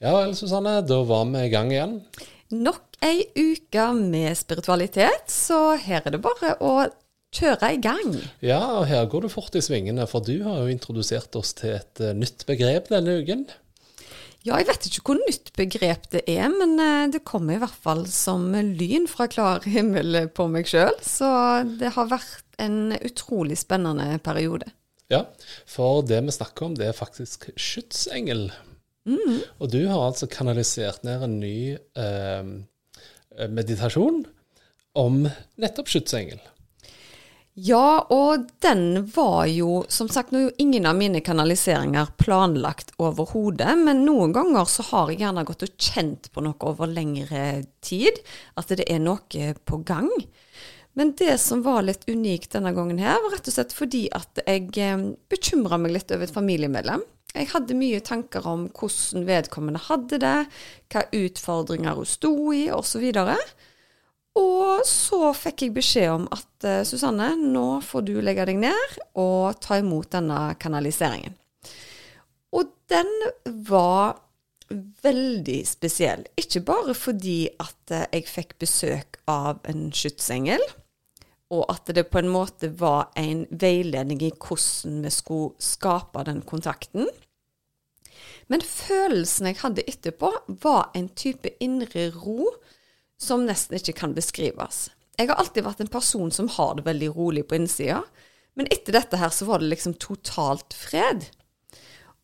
Ja vel, Susanne. Da var vi i gang igjen. Nok ei uke med spiritualitet, så her er det bare å kjøre i gang. Ja, og her går det fort i svingene, for du har jo introdusert oss til et uh, nytt begrep denne uken. Ja, jeg vet ikke hvor nytt begrep det er, men uh, det kommer i hvert fall som lyn fra klar himmel på meg sjøl. Så det har vært en utrolig spennende periode. Ja, for det vi snakker om, det er faktisk skytsengel. Og du har altså kanalisert ned en ny eh, meditasjon om nettopp skytsengel. Ja, og den var jo Som sagt, nå er jo ingen av mine kanaliseringer planlagt overhodet, men noen ganger så har jeg gjerne gått og kjent på noe over lengre tid. At det er noe på gang. Men det som var litt unikt denne gangen her, var rett og slett fordi at jeg eh, bekymra meg litt over et familiemedlem. Jeg hadde mye tanker om hvordan vedkommende hadde det, hva utfordringer hun sto i, osv. Og så fikk jeg beskjed om at uh, Susanne, nå får du legge deg ned og ta imot denne kanaliseringen. Og den var veldig spesiell. Ikke bare fordi at uh, jeg fikk besøk av en skytsengel, og at det på en måte var en veiledning i hvordan vi skulle skape den kontakten. Men følelsen jeg hadde etterpå, var en type indre ro som nesten ikke kan beskrives. Jeg har alltid vært en person som har det veldig rolig på innsida, men etter dette her så var det liksom totalt fred.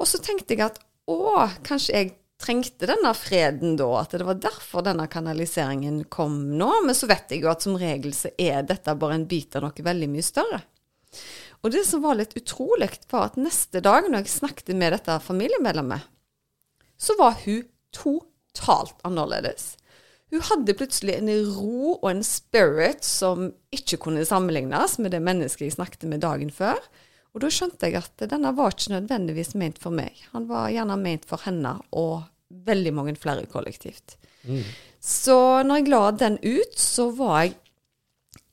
Og så tenkte jeg at å, kanskje jeg trengte denne freden da, at det var derfor denne kanaliseringen kom nå. Men så vet jeg jo at som regel så er dette bare en bit av noe veldig mye større. Og det som var litt utrolig, var at neste dag når jeg snakket med dette familiemedlemmet, så var hun totalt annerledes. Hun hadde plutselig en ro og en spirit som ikke kunne sammenlignes med det mennesket jeg snakket med dagen før. Og da skjønte jeg at denne var ikke nødvendigvis ment for meg. Han var gjerne ment for henne og veldig mange flere kollektivt. Mm. Så når jeg la den ut, så var jeg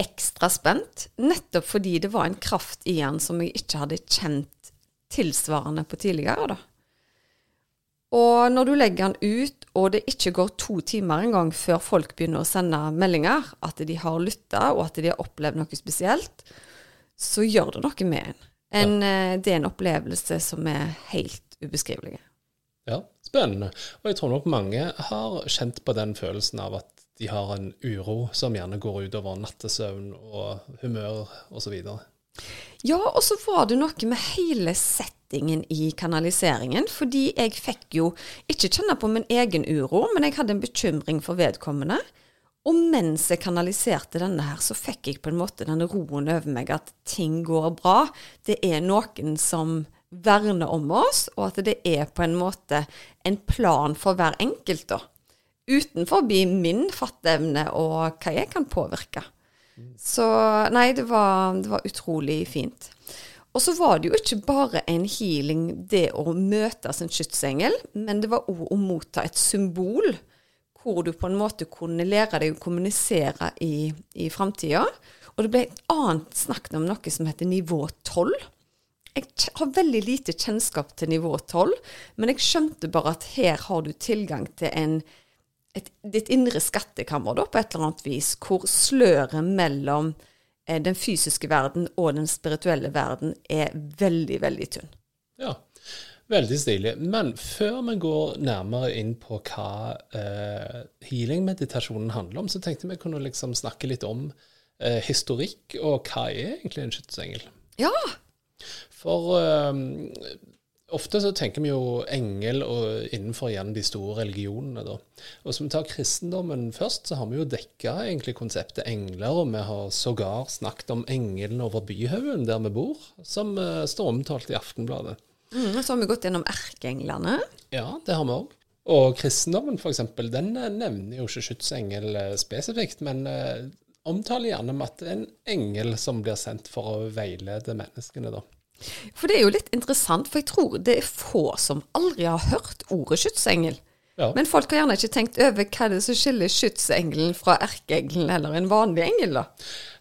ekstra spent. Nettopp fordi det var en kraft i den som jeg ikke hadde kjent tilsvarende på tidligere. da. Og når du legger den ut, og det ikke går to timer engang før folk begynner å sende meldinger, at de har lytta, og at de har opplevd noe spesielt, så gjør det noe med en. En ja. Det er en opplevelse som er helt ubeskrivelig. Ja, spennende. Og jeg tror nok mange har kjent på den følelsen av at de har en uro som gjerne går utover nattesøvn og humør osv. Ja, og så var det noe med hele settingen i kanaliseringen. Fordi jeg fikk jo ikke kjenne på min egen uro, men jeg hadde en bekymring for vedkommende. Og mens jeg kanaliserte denne her, så fikk jeg på en måte den roen over meg at ting går bra. Det er noen som verner om oss, og at det er på en måte en plan for hver enkelt, da. Utenfor min fatteevne og hva jeg kan påvirke. Så nei, det var, det var utrolig fint. Og så var det jo ikke bare en healing, det å møte sin skytsengel, men det var òg å motta et symbol hvor du på en måte kunne lære deg å kommunisere i, i framtida. Og det ble et annet snakket om noe som heter nivå 12. Jeg har veldig lite kjennskap til nivå 12, men jeg skjønte bare at her har du tilgang til en et, ditt indre skattekammer på et eller annet vis, hvor sløret mellom eh, den fysiske verden og den spirituelle verden er veldig, veldig tynn. Ja, veldig stilig. Men før vi går nærmere inn på hva eh, healing-meditasjonen handler om, så tenkte vi kunne liksom snakke litt om eh, historikk, og hva er egentlig en skytsengel? Ja. For eh, Ofte så tenker vi jo engel og innenfor igjen de store religionene. da. Og Som vi tar kristendommen først, så har vi jo dekka egentlig konseptet engler. Og vi har sågar snakket om engelen over byhaugen der vi bor, som uh, står omtalt i Aftenbladet. Mm, så har vi gått gjennom erkeenglene. Ja, det har vi òg. Og kristendommen, f.eks., den eh, nevner jo ikke skytsengel eh, spesifikt, men eh, omtaler gjerne med at det er en engel som blir sendt for å veilede menneskene, da. For det er jo litt interessant, for jeg tror det er få som aldri har hørt ordet skytsengel. Ja. Men folk har gjerne ikke tenkt over hva det er som skiller skytsengelen fra erkeengelen eller en vanlig engel, da.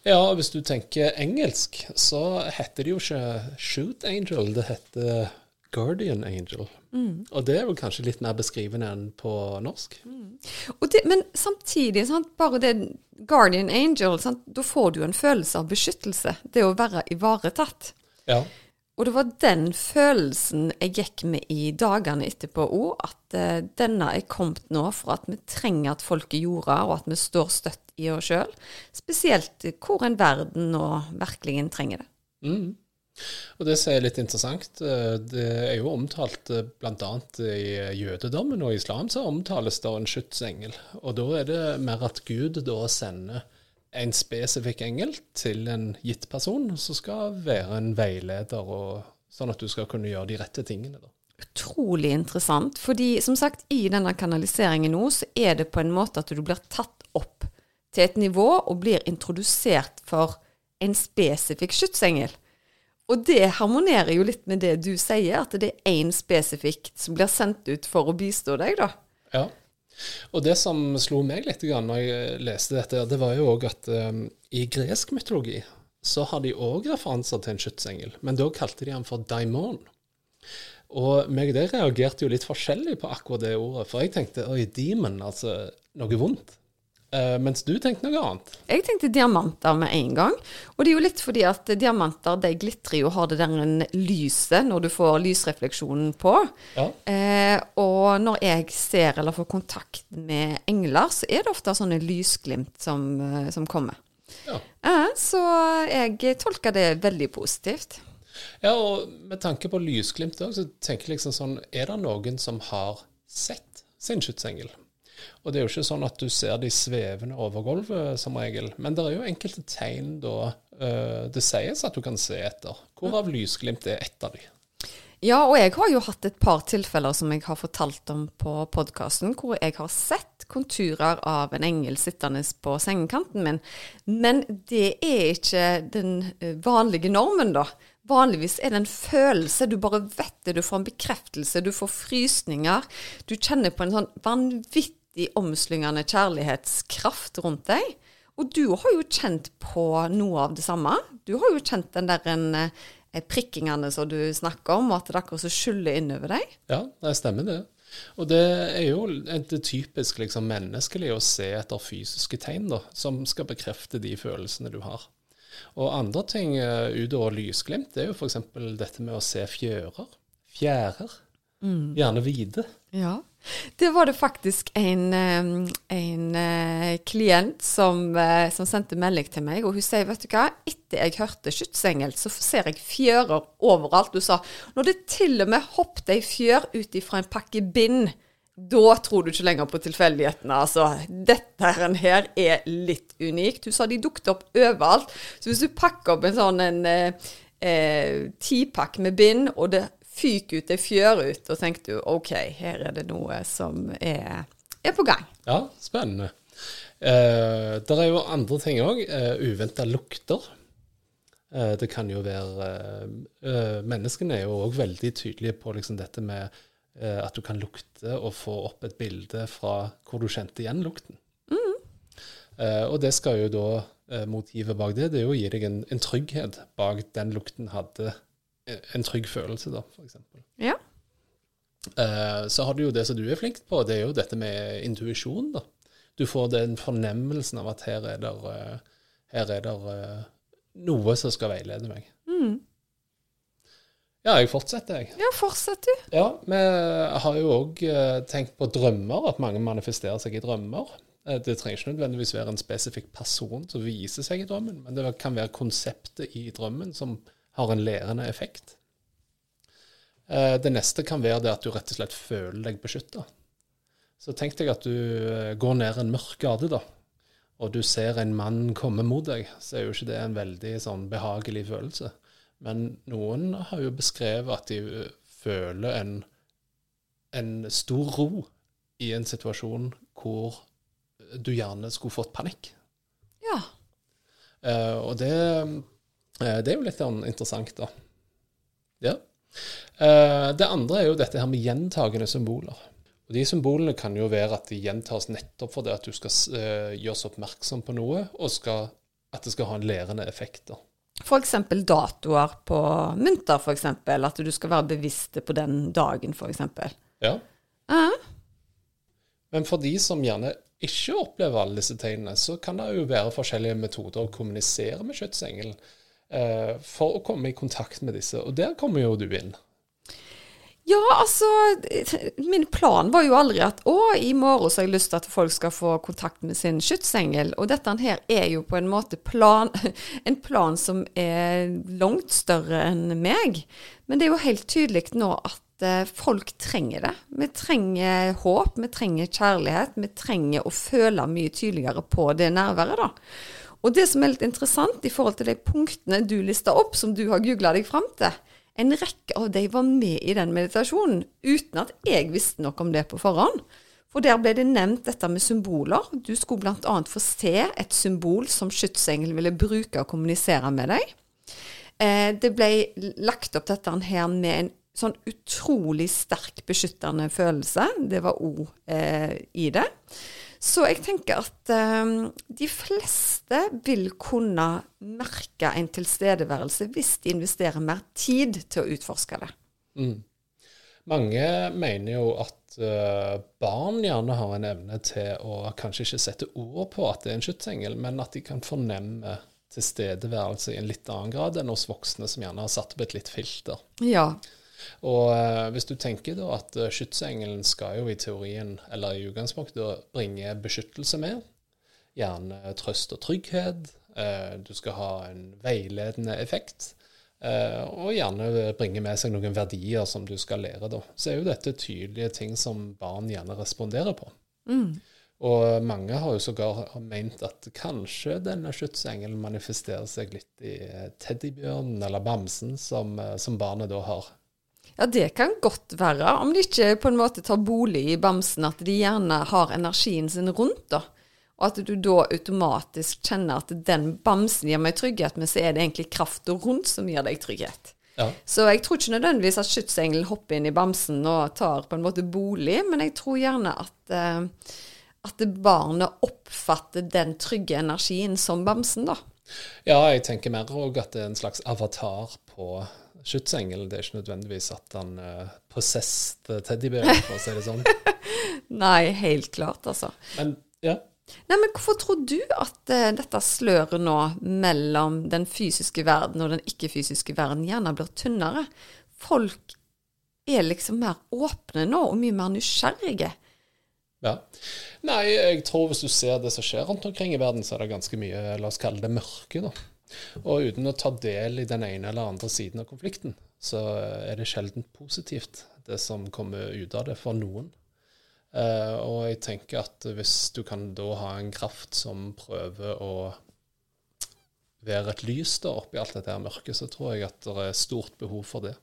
Ja, hvis du tenker engelsk, så heter det jo ikke shoot angel, det heter guardian angel. Og det er jo kanskje litt mer beskrivende enn på norsk. Og det, men samtidig, sant, bare det guardian angel, sant, da får du en følelse av beskyttelse. Det å være ivaretatt. Ja. Og det var den følelsen jeg gikk med i dagene etterpå òg, at uh, denne er kommet nå for at vi trenger at folk er jorda, og at vi står støtt i oss sjøl. Spesielt hvor en verden nå virkelig trenger det. Mm. Og det som er litt interessant, eh, det er jo omtalt eh, bl.a. i jødedommen og islam, så omtales det en skytsengel. Og da er det mer at Gud da sender en spesifikk engel til en gitt person, som skal være en veileder, og, sånn at du skal kunne gjøre de rette tingene. da. Utrolig interessant, fordi som sagt, i denne kanaliseringen nå, så er det på en måte at du blir tatt opp til et nivå og blir introdusert for en spesifikk skytsengel. Og det harmonerer jo litt med det du sier, at det er én spesifikk som blir sendt ut for å bistå deg, da. Ja. Og det som slo meg litt når jeg leste dette, det var jo òg at um, i gresk mytologi så har de òg referanser til en skytsengel, men da kalte de han for daimon. Og meg og det reagerte jo litt forskjellig på akkurat det ordet, for jeg tenkte oi, demon, altså noe vondt. Eh, mens du tenkte noe annet. Jeg tenkte diamanter med en gang. Og det er jo litt fordi at diamanter de glitrer jo og har det der en lyset når du får lysrefleksjonen på. Ja. Uh, og når jeg ser eller får kontakt med engler, så er det ofte sånne lysglimt som, uh, som kommer. Ja. Så jeg tolker det veldig positivt. ja, og med tanke på lysglimt òg, så tenker jeg liksom sånn Er det noen som har sett sin skytsengel? Og det er jo ikke sånn at du ser de svevende over gulvet som regel, men det er jo enkelte tegn da uh, det sies at du kan se etter, hvorav lysglimt er ett av de. Ja, og jeg har jo hatt et par tilfeller som jeg har fortalt om på podkasten, hvor jeg har sett konturer av en engel sittende på sengekanten min. Men det er ikke den eh, vanlige normen, da. Vanligvis er det en følelse. Du bare vet det, du får en bekreftelse, du får frysninger. Du kjenner på en sånn vanvittig omslyngende kjærlighetskraft rundt deg. Og du har jo kjent på noe av det samme. Du har jo kjent den der en, eh, prikkingene som du snakker om, og at det akkurat så skyller innover deg. Ja, det stemmer det. Og det er jo det typisk liksom, menneskelig å se etter fysiske tegn da, som skal bekrefte de følelsene du har. Og andre ting uh, utover lysglimt, det er jo f.eks. dette med å se fjører. Fjærer. Gjerne hvite. Ja. Det var det faktisk en, en eh, klient som, eh, som sendte melding til meg, og hun sier, vet du hva, etter jeg hørte skytsengel, så ser jeg fjører overalt. Hun sa, når det til og med hoppet ei fjør ut ifra en pakke bind, da tror du ikke lenger på tilfeldighetene. Altså, dette her er litt unikt. Hun sa de dukket opp overalt. Så hvis du pakker opp en sånn en eh, eh, tipakk med bind, og det fyker ut ei fjør ut, og tenkte du OK, her er det noe som er, er på gang. Ja, spennende. Eh, det er jo andre ting òg. Uh, Uventa lukter. Eh, det kan jo være eh, eh, Menneskene er jo òg veldig tydelige på liksom dette med eh, at du kan lukte og få opp et bilde fra hvor du kjente igjen lukten. Eh, og det skal jo da eh, Motivet bak det det er jo å gi deg en, en trygghet bak den lukten hadde eh, en trygg følelse, da, f.eks. Ja. Eh, så har du jo det som du er flink på, det er jo dette med intuisjon. da. Du får den fornemmelsen av at her er det, her er det eh, noe som skal veilede meg. Ja, jeg fortsetter, jeg. ja, fortsett du. Ja, vi har jo òg tenkt på drømmer, at mange manifesterer seg i drømmer. Eh, Det trenger ikke nødvendigvis være en spesifikk person som viser seg i drømmen, men det kan være konseptet i drømmen som har en lærende effekt. Eh, Det neste kan være det at du rett og slett føler deg beskytta. Så tenk deg at du eh, går ned en mørk gate, da, og du ser en mann komme mot deg, så er jo ikke det en veldig sånn behagelig følelse. Men noen har jo beskrevet at de føler en, en stor ro i en situasjon hvor du gjerne skulle fått panikk. Ja. Uh, og det, eh, det er jo litt sånn interessant, da. Ja. Eh, det andre er jo dette her med gjentagende symboler. Og De symbolene kan jo være at de gjentas nettopp fordi at du skal eh, gjøres oppmerksom på noe, og skal, at det skal ha en lærende effekt. da. F.eks. datoer på mynter, f.eks. At du skal være bevisst på den dagen, f.eks. Ja. Ja. Men for de som gjerne ikke opplever alle disse tegnene, så kan det jo være forskjellige metoder å kommunisere med skytsengelen eh, for å komme i kontakt med disse. Og der kommer jo du inn. Ja, altså Min plan var jo aldri at å, i morgen så har jeg lyst til at folk skal få kontakt med sin skytsengel. Og dette her er jo på en måte plan, en plan som er langt større enn meg. Men det er jo helt tydelig nå at eh, folk trenger det. Vi trenger håp, vi trenger kjærlighet. Vi trenger å føle mye tydeligere på det nærværet, da. Og det som er litt interessant i forhold til de punktene du lista opp, som du har googla deg fram til, en rekke av de var med i den meditasjonen uten at jeg visste noe om det på forhånd. For der ble det nevnt dette med symboler. Du skulle bl.a. få se et symbol som skytsengelen ville bruke og kommunisere med deg. Eh, det ble lagt opp dette her med en sånn utrolig sterk beskyttende følelse. Det var ord eh, i det. Så jeg tenker at eh, de fleste vil kunne merke en tilstedeværelse hvis de investerer mer tid til å utforske det. Mm. Mange mener jo at uh, barn gjerne har en evne til å kanskje ikke sette ord på at det er en skytsengel, men at de kan fornemme tilstedeværelse i en litt annen grad enn hos voksne som gjerne har satt opp et litt filter. Ja. Og eh, hvis du tenker da at eh, skytsengelen skal jo i teorien, eller i utgangspunktet, bringe beskyttelse med, gjerne trøst og trygghet, eh, du skal ha en veiledende effekt, og gjerne bringe med seg noen verdier som du skal lære, da. Så er jo dette tydelige ting som barn gjerne responderer på. Og mange har jo sågar ment at kanskje denne skytsengelen manifesterer seg litt i teddybjørnen eller bamsen som, som barnet da har. Ja, det kan godt være. Om de ikke på en måte tar bolig i bamsen, at de gjerne har energien sin rundt, da. Og at du da automatisk kjenner at den bamsen gir meg trygghet, men så er det egentlig krafta rundt som gir deg trygghet. Ja. Så jeg tror ikke nødvendigvis at skytsengelen hopper inn i bamsen og tar på en måte bolig, men jeg tror gjerne at, uh, at barnet oppfatter den trygge energien som bamsen, da. Ja, jeg tenker mer òg at det er en slags avatar på skytsengelen. Det er ikke nødvendigvis at han uh, possessed teddybjørnen, for å si det sånn. Nei, helt klart, altså. Men ja. Nei, men Hvorfor tror du at uh, dette sløret nå mellom den fysiske verden og den ikke-fysiske verden gjerne blir tynnere? Folk er liksom mer åpne nå og mye mer nysgjerrige. Ja. Nei, jeg tror hvis du ser det som skjer rundt omkring i verden, så er det ganske mye, la oss kalle det mørke, da. Og uten å ta del i den ene eller andre siden av konflikten, så er det sjelden positivt, det som kommer ut av det for noen. Uh, og jeg tenker at hvis du kan da ha en kraft som prøver å være et lys da oppi alt dette her mørket, så tror jeg at det er stort behov for det.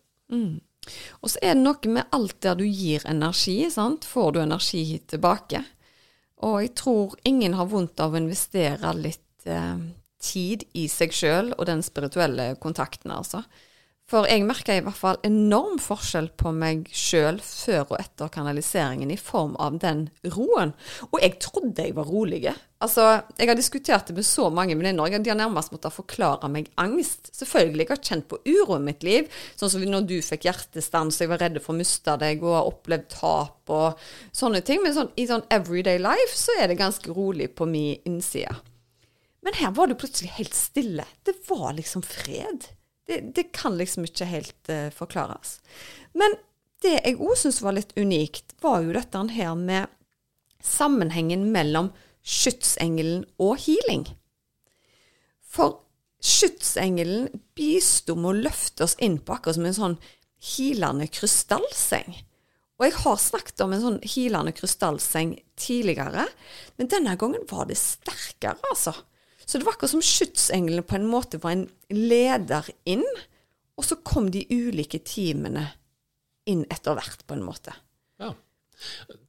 Og så er det noe med alt der du gir energi, sant? får du energi tilbake. Og jeg tror ingen har vondt av å investere litt eh, tid i seg sjøl og den spirituelle kontakten, altså. For jeg merka i hvert fall enorm forskjell på meg sjøl før og etter kanaliseringen i form av den roen. Og jeg trodde jeg var rolig. Altså, jeg har diskutert det med så mange venninner. De har nærmest måttet forklare meg angst. Selvfølgelig, jeg har kjent på uro i mitt liv. Sånn som når du fikk hjertestans og jeg var redd for å miste deg og har opplevd tap og sånne ting. Men sånn, i sånn everyday life så er det ganske rolig på min innside. Men her var det plutselig helt stille. Det var liksom fred. Det, det kan liksom ikke helt uh, forklares. Men det jeg òg syns var litt unikt, var jo dette her med sammenhengen mellom skytsengelen og healing. For skytsengelen bisto med å løfte oss inn på akkurat som en sånn healende krystallseng. Og jeg har snakket om en sånn healende krystallseng tidligere, men denne gangen var det sterkere, altså. Så det var akkurat som skytsenglene på en måte var en leder inn, og så kom de ulike teamene inn etter hvert, på en måte. Ja.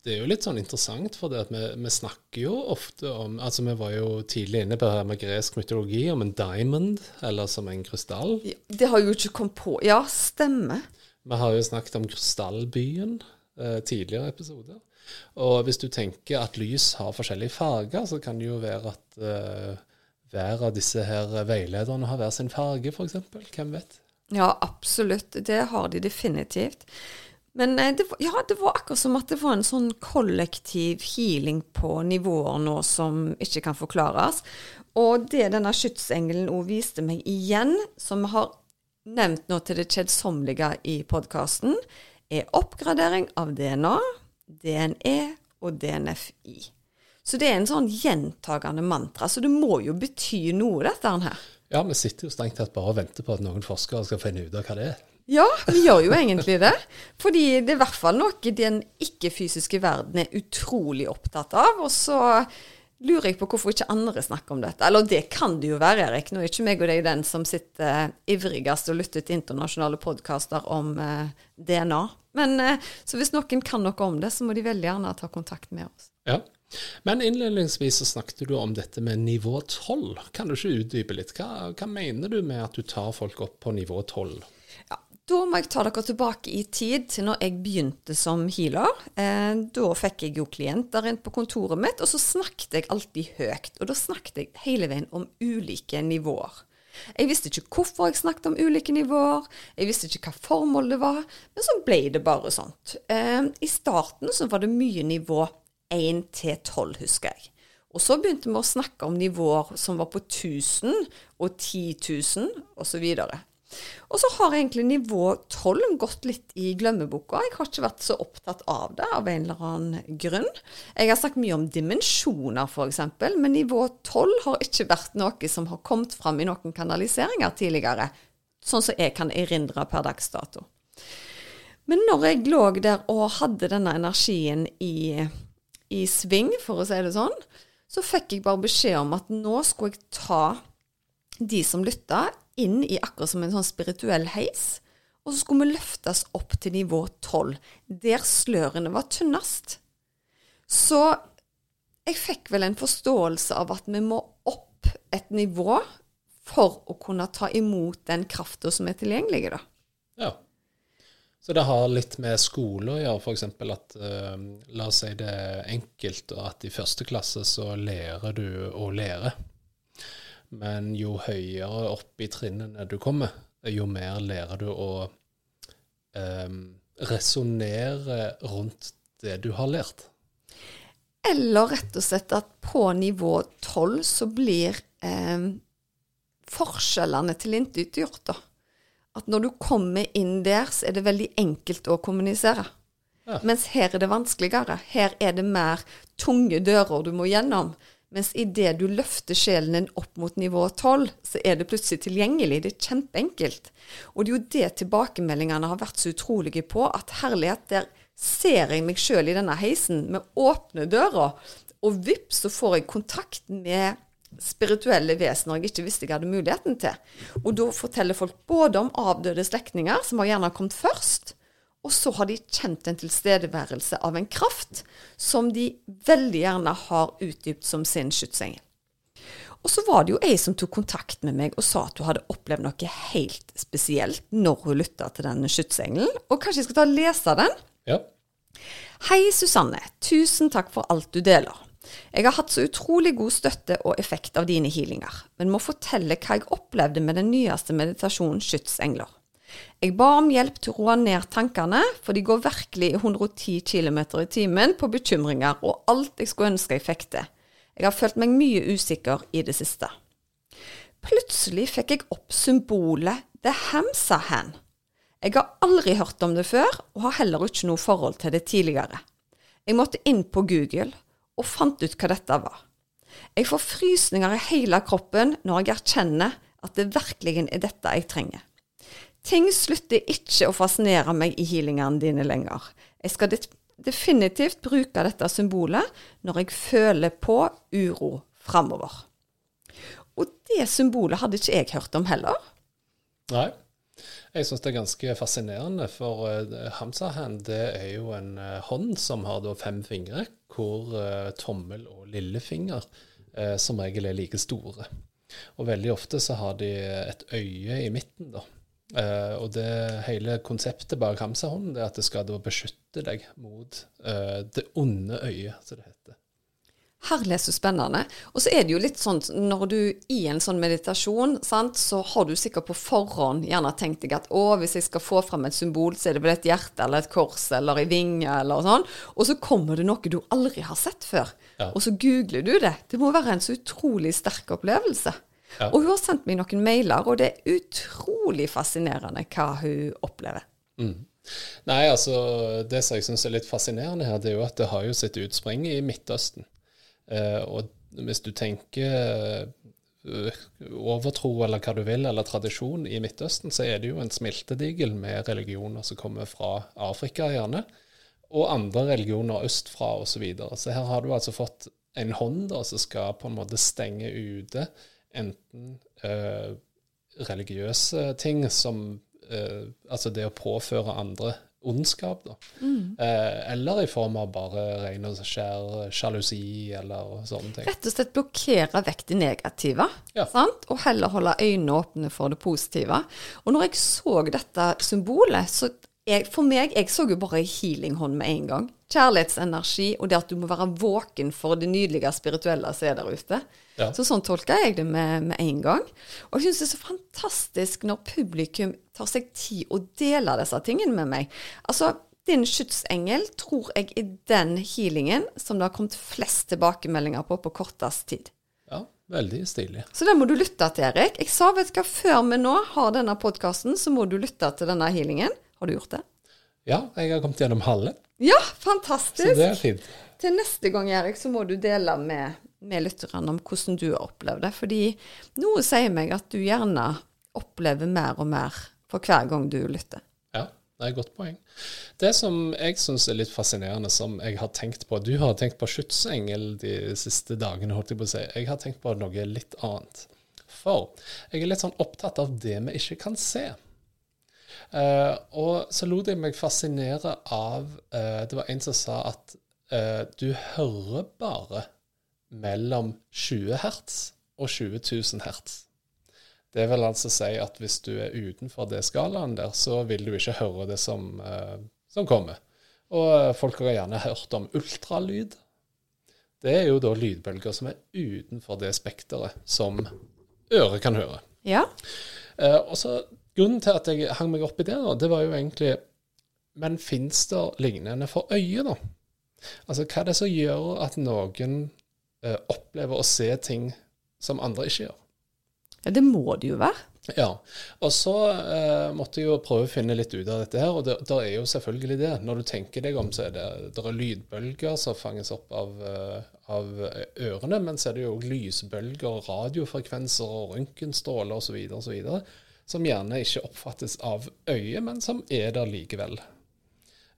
Det er jo litt sånn interessant, for det at vi, vi, snakker jo ofte om Altså, vi var jo tidlig inne på det her med gresk mytologi, om en diamond, eller som en krystall. Det har jo ikke kommet på. Ja, stemmer. Vi har jo snakket om krystallbyen eh, tidligere episoder. Og hvis du tenker at lys har forskjellige farger, så kan det jo være at eh, hver av disse her veilederne har hver sin farge, f.eks. Hvem vet? Ja, absolutt. Det har de definitivt. Men eh, det, ja, det var akkurat som at det var en sånn kollektiv healing på nivåer nå som ikke kan forklares. Og det denne skytsengelen òg viste meg igjen, som vi har nevnt nå til det kjedsommelige i podkasten, er oppgradering av DNA, DNE og DNFI. Så det er en sånn gjentagende mantra. Så det må jo bety noe, dette her. Ja, vi sitter jo strengt tatt bare og venter på at noen forskere skal finne ut av hva det er. Ja, vi gjør jo egentlig det. Fordi det er i hvert fall noe den ikke-fysiske verden er utrolig opptatt av. Og så lurer jeg på hvorfor ikke andre snakker om dette. Eller det kan det jo være, Erik. Nå er ikke meg og deg den som sitter ivrigst og lytter til internasjonale podkaster om eh, DNA. Men eh, så hvis noen kan noe om det, så må de veldig gjerne ta kontakt med oss. Ja. Men innledningsvis så snakket du om dette med nivå 12. Kan du ikke utdype litt? Hva, hva mener du med at du tar folk opp på nivå 12? Da må jeg ta dere tilbake i tid til når jeg begynte som healer. Eh, da fikk jeg jo klienter inn på kontoret mitt, og så snakket jeg alltid høyt. Og da snakket jeg hele veien om ulike nivåer. Jeg visste ikke hvorfor jeg snakket om ulike nivåer, jeg visste ikke hva formålet var, men så ble det bare sånt. Eh, I starten så var det mye nivå 1 til 12, husker jeg. Og så begynte vi å snakke om nivåer som var på 1000 og 10 000 osv. Og så har egentlig nivå 12 gått litt i glemmeboka. Jeg har ikke vært så opptatt av det av en eller annen grunn. Jeg har snakket mye om dimensjoner f.eks., men nivå 12 har ikke vært noe som har kommet fram i noen kanaliseringer tidligere, sånn som jeg kan erindre per dags dato. Men når jeg lå der og hadde denne energien i, i sving, for å si det sånn, så fikk jeg bare beskjed om at nå skulle jeg ta de som lytta, inn i akkurat som en sånn spirituell heis. Og så skulle vi løftes opp til nivå 12, der slørene var tynnest. Så jeg fikk vel en forståelse av at vi må opp et nivå for å kunne ta imot den krafta som er tilgjengelig, da. Så det har litt med skole å gjøre, f.eks. at uh, La oss si det enkelt, at i første klasse så lærer du å lære. Men jo høyere opp i trinnene du kommer, jo mer lærer du å um, resonnere rundt det du har lært. Eller rett og slett at på nivå 12 så blir eh, forskjellene tilintetgjort, da. At når du kommer inn der, så er det veldig enkelt å kommunisere. Ja. Mens her er det vanskeligere. Her er det mer tunge dører du må gjennom. Mens idet du løfter sjelen din opp mot nivå 12, så er det plutselig tilgjengelig. Det er kjempeenkelt. Og det er jo det tilbakemeldingene har vært så utrolige på, at herlighet, der ser jeg meg sjøl i denne heisen med åpne dører, og vips, så får jeg kontakt med spirituelle vesener jeg ikke visste jeg hadde muligheten til. Og da forteller folk både om avdøde slektninger, som har gjerne kommet først, og så har de kjent en tilstedeværelse av en kraft som de veldig gjerne har utdypt som sin skytsengel. Og så var det jo ei som tok kontakt med meg og sa at hun hadde opplevd noe helt spesielt når hun lytta til denne skytsengelen. Og kanskje jeg skal ta og lese den? Ja. Hei, Susanne. Tusen takk for alt du deler. Jeg har hatt så utrolig god støtte og effekt av dine healinger, men må fortelle hva jeg opplevde med den nyeste meditasjonen Skytsengler. Jeg ba om hjelp til å roe ned tankene, for de går virkelig i 110 km i timen på bekymringer og alt jeg skulle ønske jeg fikk til. Jeg har følt meg mye usikker i det siste. Plutselig fikk jeg opp symbolet The Hamsa Hand. Jeg har aldri hørt om det før, og har heller ikke noe forhold til det tidligere. Jeg måtte inn på Google og fant ut hva dette var. Jeg får frysninger i hele kroppen når jeg erkjenner at det virkelig er dette jeg trenger. Ting slutter ikke å fascinere meg i healingene dine lenger. Jeg skal definitivt bruke dette symbolet når jeg føler på uro framover. Og det symbolet hadde ikke jeg hørt om heller. Nei. Jeg syns det er ganske fascinerende, for uh, Hamsa-hand det er jo en uh, hånd som har fem fingre, hvor uh, tommel og lillefinger uh, som regel er like store. Og veldig ofte så har de et øye i midten, da. og det hele konseptet bak Hamsa-hånden er at det skal da beskytte deg mot det onde øyet, som det heter. Herlig, så spennende. Og så er det jo litt sånn når du i en sånn meditasjon, sant, så har du sikkert på forhånd gjerne tenkt deg at å, hvis jeg skal få fram et symbol, så er det vel et hjerte eller et kors eller ei vinge eller sånn. Og så kommer det noe du aldri har sett før. Ja. Og så googler du det. Det må være en så utrolig sterk opplevelse. Ja. Og hun har sendt meg noen mailer, og det er utrolig fascinerende hva hun opplever. Mm. Nei, altså det som jeg syns er litt fascinerende her, det er jo at det har jo sitt utspring i Midtøsten. Eh, og hvis du tenker eh, overtro eller hva du vil, eller tradisjon i Midtøsten, så er det jo en smeltedigel med religioner som kommer fra Afrika, gjerne, og andre religioner østfra osv. Så, videre. så her har du altså fått en hånd da, som skal på en måte stenge ute enten eh, religiøse ting som eh, Altså det å påføre andre ondskap, da. Mm. Eh, eller i form av bare ren og skjær sjalusi eller sånne ting. Rett og slett blokkere vekk det negative, ja. sant? og heller holde øynene åpne for det positive. Og når jeg så dette symbolet, så jeg, for meg, jeg så jo bare healinghånd med en gang. Kjærlighetsenergi og det at du må være våken for det nydelige spirituelle som er der ute. Ja. Så sånn tolka jeg det med, med en gang. Og jeg syns det er så fantastisk når publikum tar seg tid å dele disse tingene med meg. Altså, din skytsengel tror jeg er den healingen som det har kommet flest tilbakemeldinger på på kortest tid. Ja, veldig stilig. Så det må du lytte til, Erik. Jeg sa, vet du hva, før vi nå har denne podkasten, så må du lytte til denne healingen. Har du gjort det? Ja, jeg har kommet gjennom halve. Ja, fantastisk. Så det er fint. Til neste gang, Erik, så må du dele med, med lytterne om hvordan du har opplevd det. Fordi noe sier meg at du gjerne opplever mer og mer for hver gang du lytter. Ja, det er et godt poeng. Det som jeg syns er litt fascinerende, som jeg har tenkt på Du har tenkt på skytsengel de siste dagene, holdt jeg på å si. Jeg har tenkt på noe litt annet. For jeg er litt sånn opptatt av det vi ikke kan se. Uh, og så lot jeg meg fascinere av uh, Det var en som sa at uh, du hører bare mellom 20 hertz og 20 000 hertz. Det vil altså si at hvis du er utenfor det skalaen der, så vil du ikke høre det som, som kommer. Og folk har gjerne hørt om ultralyd. Det er jo da lydbølger som er utenfor det spekteret som øret kan høre. Ja. og så Grunnen til at jeg hang meg opp i det, da, det var jo egentlig Men fins det lignende for øyet, da? Altså, hva er det som gjør at noen eh, opplever å se ting som andre ikke gjør? Ja, Det må det jo være. Ja. Og så eh, måtte jeg jo prøve å finne litt ut av dette her, og det, det, er jo selvfølgelig det. Når du tenker deg om, så er det, det er lydbølger som fanges opp av, uh, av ørene, men så er det jo lysbølger, radiofrekvenser og røntgenstråler osv. osv som gjerne ikke oppfattes av øyet, men som er der likevel.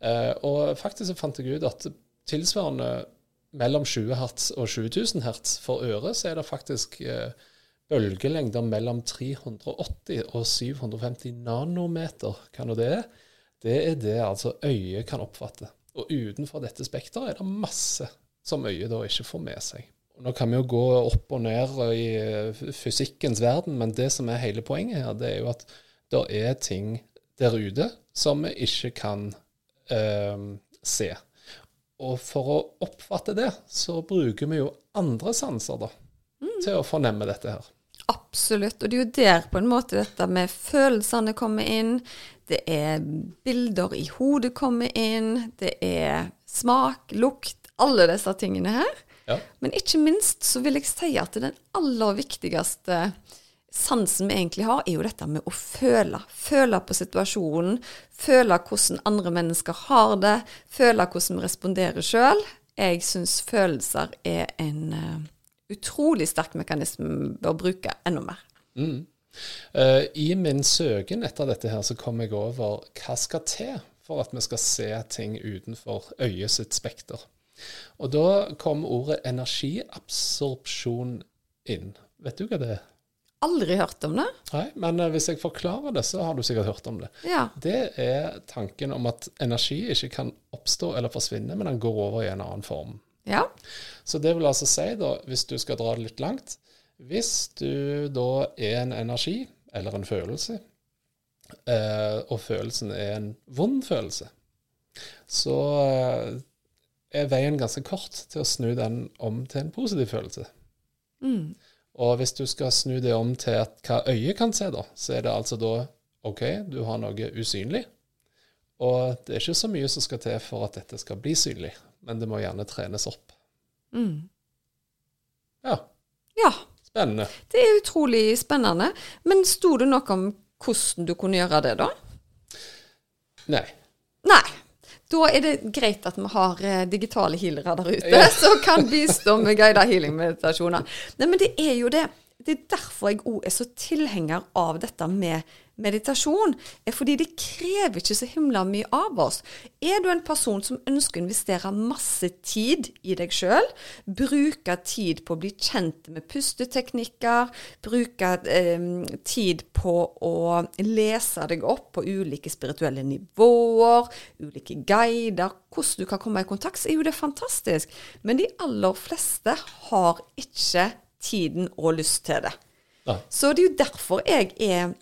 Eh, og faktisk så fant jeg ut at tilsvarende mellom 20 hertz og 20 000 hertz for øret, så er det faktisk eh, bølgelengder mellom 380 og 750 nanometer. Hva nå det er? Det er det altså øyet kan oppfatte. Og utenfor dette spekteret er det masse som øyet da ikke får med seg. Nå kan vi jo gå opp og ned i eh, fysikkens verden, men det som er hele poenget her, det er jo at det er ting der ute som vi ikke kan eh, se. Og for å oppfatte det, så bruker vi jo andre sanser da, mm. til å fornemme dette her. Absolutt. Og det er jo der på en måte dette med følelsene kommer inn. Det er bilder i hodet kommer inn. Det er smak, lukt, alle disse tingene her. Ja. Men ikke minst så vil jeg si at den aller viktigste sansen vi egentlig har, er jo dette med å føle. Føle på situasjonen. Føle hvordan andre mennesker har det. Føle hvordan vi responderer sjøl. Jeg syns følelser er en uh, utrolig sterk mekanisme vi bør bruke enda mer. Mm. Uh, I min søken etter dette her så kom jeg over hva skal til for at vi skal se ting utenfor øyet sitt spekter. Og da kom ordet energiabsorpsjon inn. Vet du hva det er? aldri hørt om det. Nei, men eh, hvis jeg forklarer det, så har du sikkert hørt om det. Ja. Det er tanken om at energi ikke kan oppstå eller forsvinne, men den går over i en annen form. Ja. Så det vil altså si, da, hvis du skal dra det litt langt Hvis du da er en energi, eller en følelse, eh, og følelsen er en vond følelse, så eh, er veien ganske kort til å snu den om til en positiv følelse. Mm. Og hvis du skal snu det om til at hva øyet kan se, da, så er det altså da OK, du har noe usynlig. Og det er ikke så mye som skal til for at dette skal bli synlig, men det må gjerne trenes opp. Mm. Ja, Ja. spennende. Det er utrolig spennende. Men sto det noe om hvordan du kunne gjøre det, da? Nei. Nei. Da er det greit at vi har eh, digitale healere der ute Ja. som kan bistå med guidede healing-meditasjoner. Nei, men det er jo det. Det er derfor jeg òg er så tilhenger av dette med meditasjon. er Fordi det krever ikke så himla mye av oss. Er du en person som ønsker å investere masse tid i deg sjøl, bruke tid på å bli kjent med pusteteknikker, bruke eh, tid på å lese deg opp på ulike spirituelle nivåer, ulike guider, hvordan du kan komme i kontakt, så er jo det fantastisk. Men de aller fleste har ikke tiden og lyst til det. Nei. Så det er jo derfor jeg er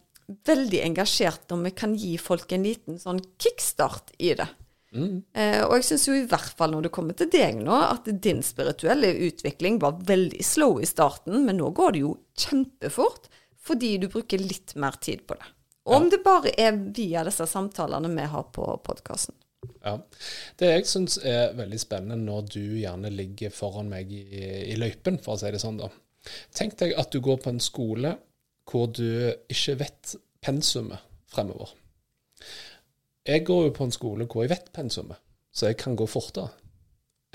veldig engasjert når vi kan gi folk en liten sånn kickstart i det. Eh, og jeg syns jo i hvert fall når det kommer til deg nå, at din spirituelle utvikling var veldig slow i starten, men nå går det jo kjempefort fordi du bruker litt mer tid på det. Og om det bare er via disse samtalene vi har på podkasten. Ja. Det jeg syns er veldig spennende når du gjerne ligger foran meg i, i løypen, for å si det sånn, da. Tenk deg at du går på en skole hvor du ikke vet pensumet fremover. Jeg går jo på en skole hvor jeg vet pensumet, så jeg kan gå fortere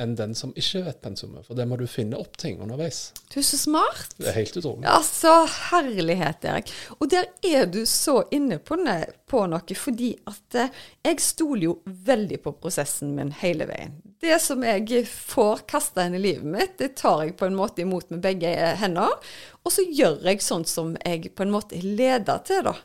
enn den som ikke vet pensumet. For der må du finne opp ting underveis. Du er så smart. Det er helt utrolig. Ja, så herlighet, Erik. Og der er du så inne på, på noe, fordi at eh, jeg stoler jo veldig på prosessen min hele veien. Det som jeg får kasta inn i livet mitt, det tar jeg på en måte imot med begge hender. Og så gjør jeg sånn som jeg på en måte er leda til, da.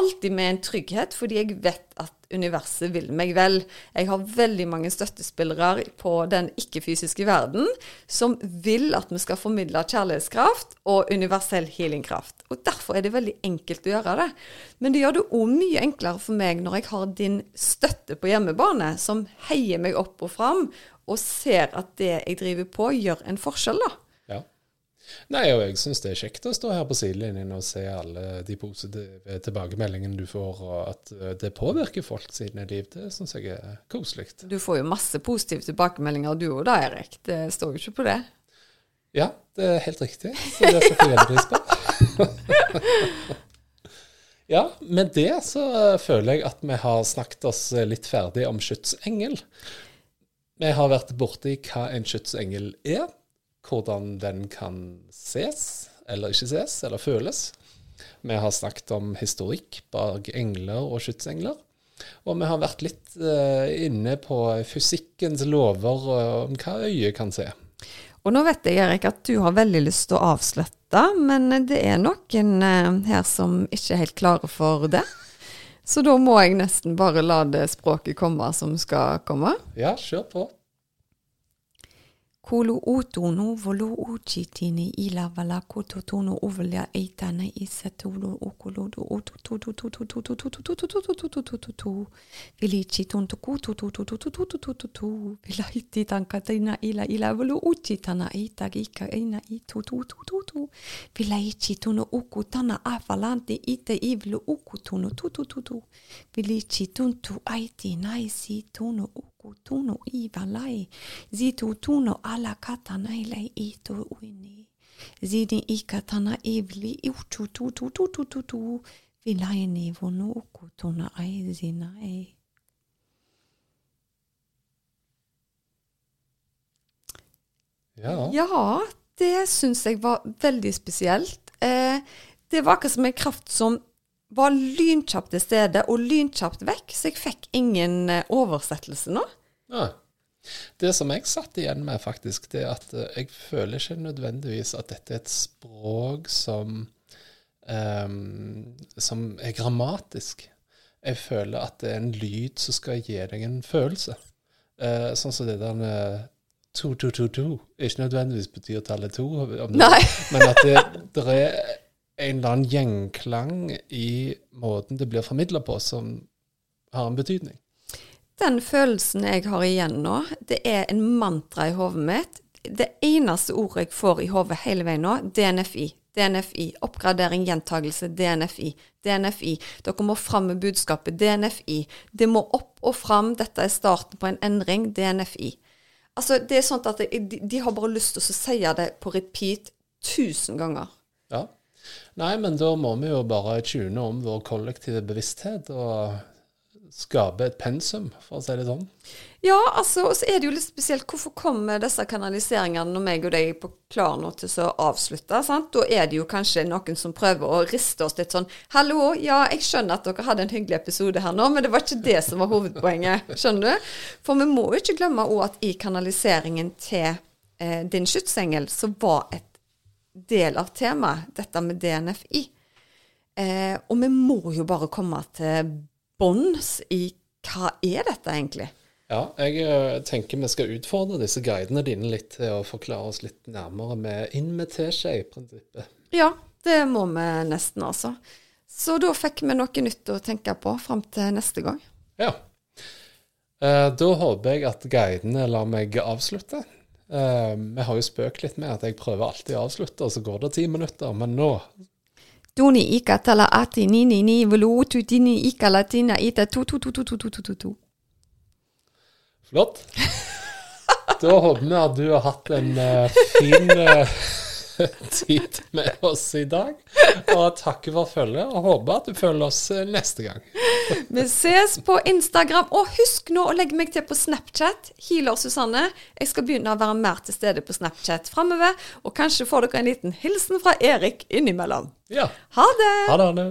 Alltid med en trygghet, fordi jeg vet at universet vil meg vel. Jeg har veldig mange støttespillere på den ikke-fysiske verden som vil at vi skal formidle kjærlighetskraft og universell healingkraft. Og Derfor er det veldig enkelt å gjøre det. Men det gjør det òg mye enklere for meg når jeg har din støtte på hjemmebane, som heier meg opp og fram, og ser at det jeg driver på, gjør en forskjell, da. Nei, og jeg syns det er kjekt å stå her på sidelinjen og se alle de positive tilbakemeldingene du får, og at eh, det påvirker folk sine liv. Det syns jeg er koselig. Du får jo masse positive tilbakemeldinger du òg da, Erik. Det står jo ikke på det. Ja, det er helt riktig. Så det setter jeg pris på. Ja, med det så eh, føler jeg at vi har snakket oss eh, litt ferdig om skytsengel. Vi har vært borti hva en skytsengel er, hvordan den kan ses, eller ikke ses, eller føles. Vi har snakket om historikk bak engler og skytsengler. Og vi har vært litt eh, inne på fysikkens lover og om hva øyet kan se. Og nå vet jeg, Erik, at du har veldig lyst til å avslutte, men det er noen eh, her som ikke er helt klare for det. Så da må jeg nesten bare la det språket komme som skal komme. Ja, kjør på. Kolo utono volo uchitini ila vala koto tono uvelja eitane isetulo ukolodo utu tu tu tu tu tu tu tu tu tu tu tu tu tu tu tu tu vilici tuntu kutu tu tu tu tu tu tu tu tu tu vilaiti tankatina ila ila volo uchitana eita gika eina itu tu tu tu tu vilaici tuno uku tana afalanti ite ivlo uku tuno tu tu tu tu vilici tuntu aiti naisi tuno uku tuno iva lai zitu tuno ala katana lai ito uini zidi ikatana ivli uchu tu tu tu tu tu tu vilaini vono uku tuna ai zinai Ja. Ja, det syns jeg var veldig spesielt. Eh, det var akkurat som en kraft som var lynkjapt til stede og lynkjapt vekk, så jeg fikk ingen eh, oversettelse nå. Ja. Det som jeg satt igjen med, faktisk, det er at eh, jeg føler ikke nødvendigvis at dette er et språk som um, som er grammatisk. Jeg føler at det er en lyd som skal gi deg en følelse. Uh, sånn som det der med to, to, to, to ikke nødvendigvis betyr tallet to, Nei. men at det, det er en eller annen gjenklang i måten det blir formidla på, som har en betydning. Den følelsen jeg har igjen nå, det er en mantra i hodet mitt. Det eneste ordet jeg får i hodet hele veien nå, DNFI. DNFI. Oppgradering, gjentagelse, DNFI. DNFI. Dere må fram med budskapet. DNFI. Det må opp og fram. Dette er starten på en endring. DNFI. Altså, det er sånn at de, de har bare lyst til å si det på repeat tusen ganger. Ja. Nei, men da må vi jo bare tune om vår kollektive bevissthet og skape et pensum, for å si det sånn. Ja, altså, og så er det jo litt spesielt. Hvorfor kommer disse kanaliseringene når meg og deg er på klar nå til å avslutte? sant? Da er det jo kanskje noen som prøver å riste oss litt sånn Hallo, ja, jeg skjønner at dere hadde en hyggelig episode her nå, men det var ikke det som var hovedpoenget. Skjønner du? For vi må jo ikke glemme òg at i kanaliseringen til eh, din skytsengel så var et del av temaet dette med DNFI. Eh, og vi må jo bare komme til bunns i hva er dette egentlig? Ja, jeg eh, tenker vi skal utfordre disse guidene dine litt til å forklare oss litt nærmere med inn med teskje-prinsippet. Ja, det må vi nesten, altså. Så da fikk vi noe nytt å tenke på fram til neste gang. Ja. Eh, da håper jeg at guidene lar meg avslutte. Uh, vi har jo spøkt litt med at jeg prøver alltid å avslutte, og så går det ti minutter. Men nå Flott. Da håper vi at du har hatt en eh, fin eh, tid med oss i dag. Og takk for følget, og håper at du følger oss eh, neste gang. Vi ses på Instagram. Og husk nå å legge meg til på Snapchat. Healer Susanne. Jeg skal begynne å være mer til stede på Snapchat framover. Og kanskje får dere en liten hilsen fra Erik innimellom. Ja. Ha det! Ha det, Anne.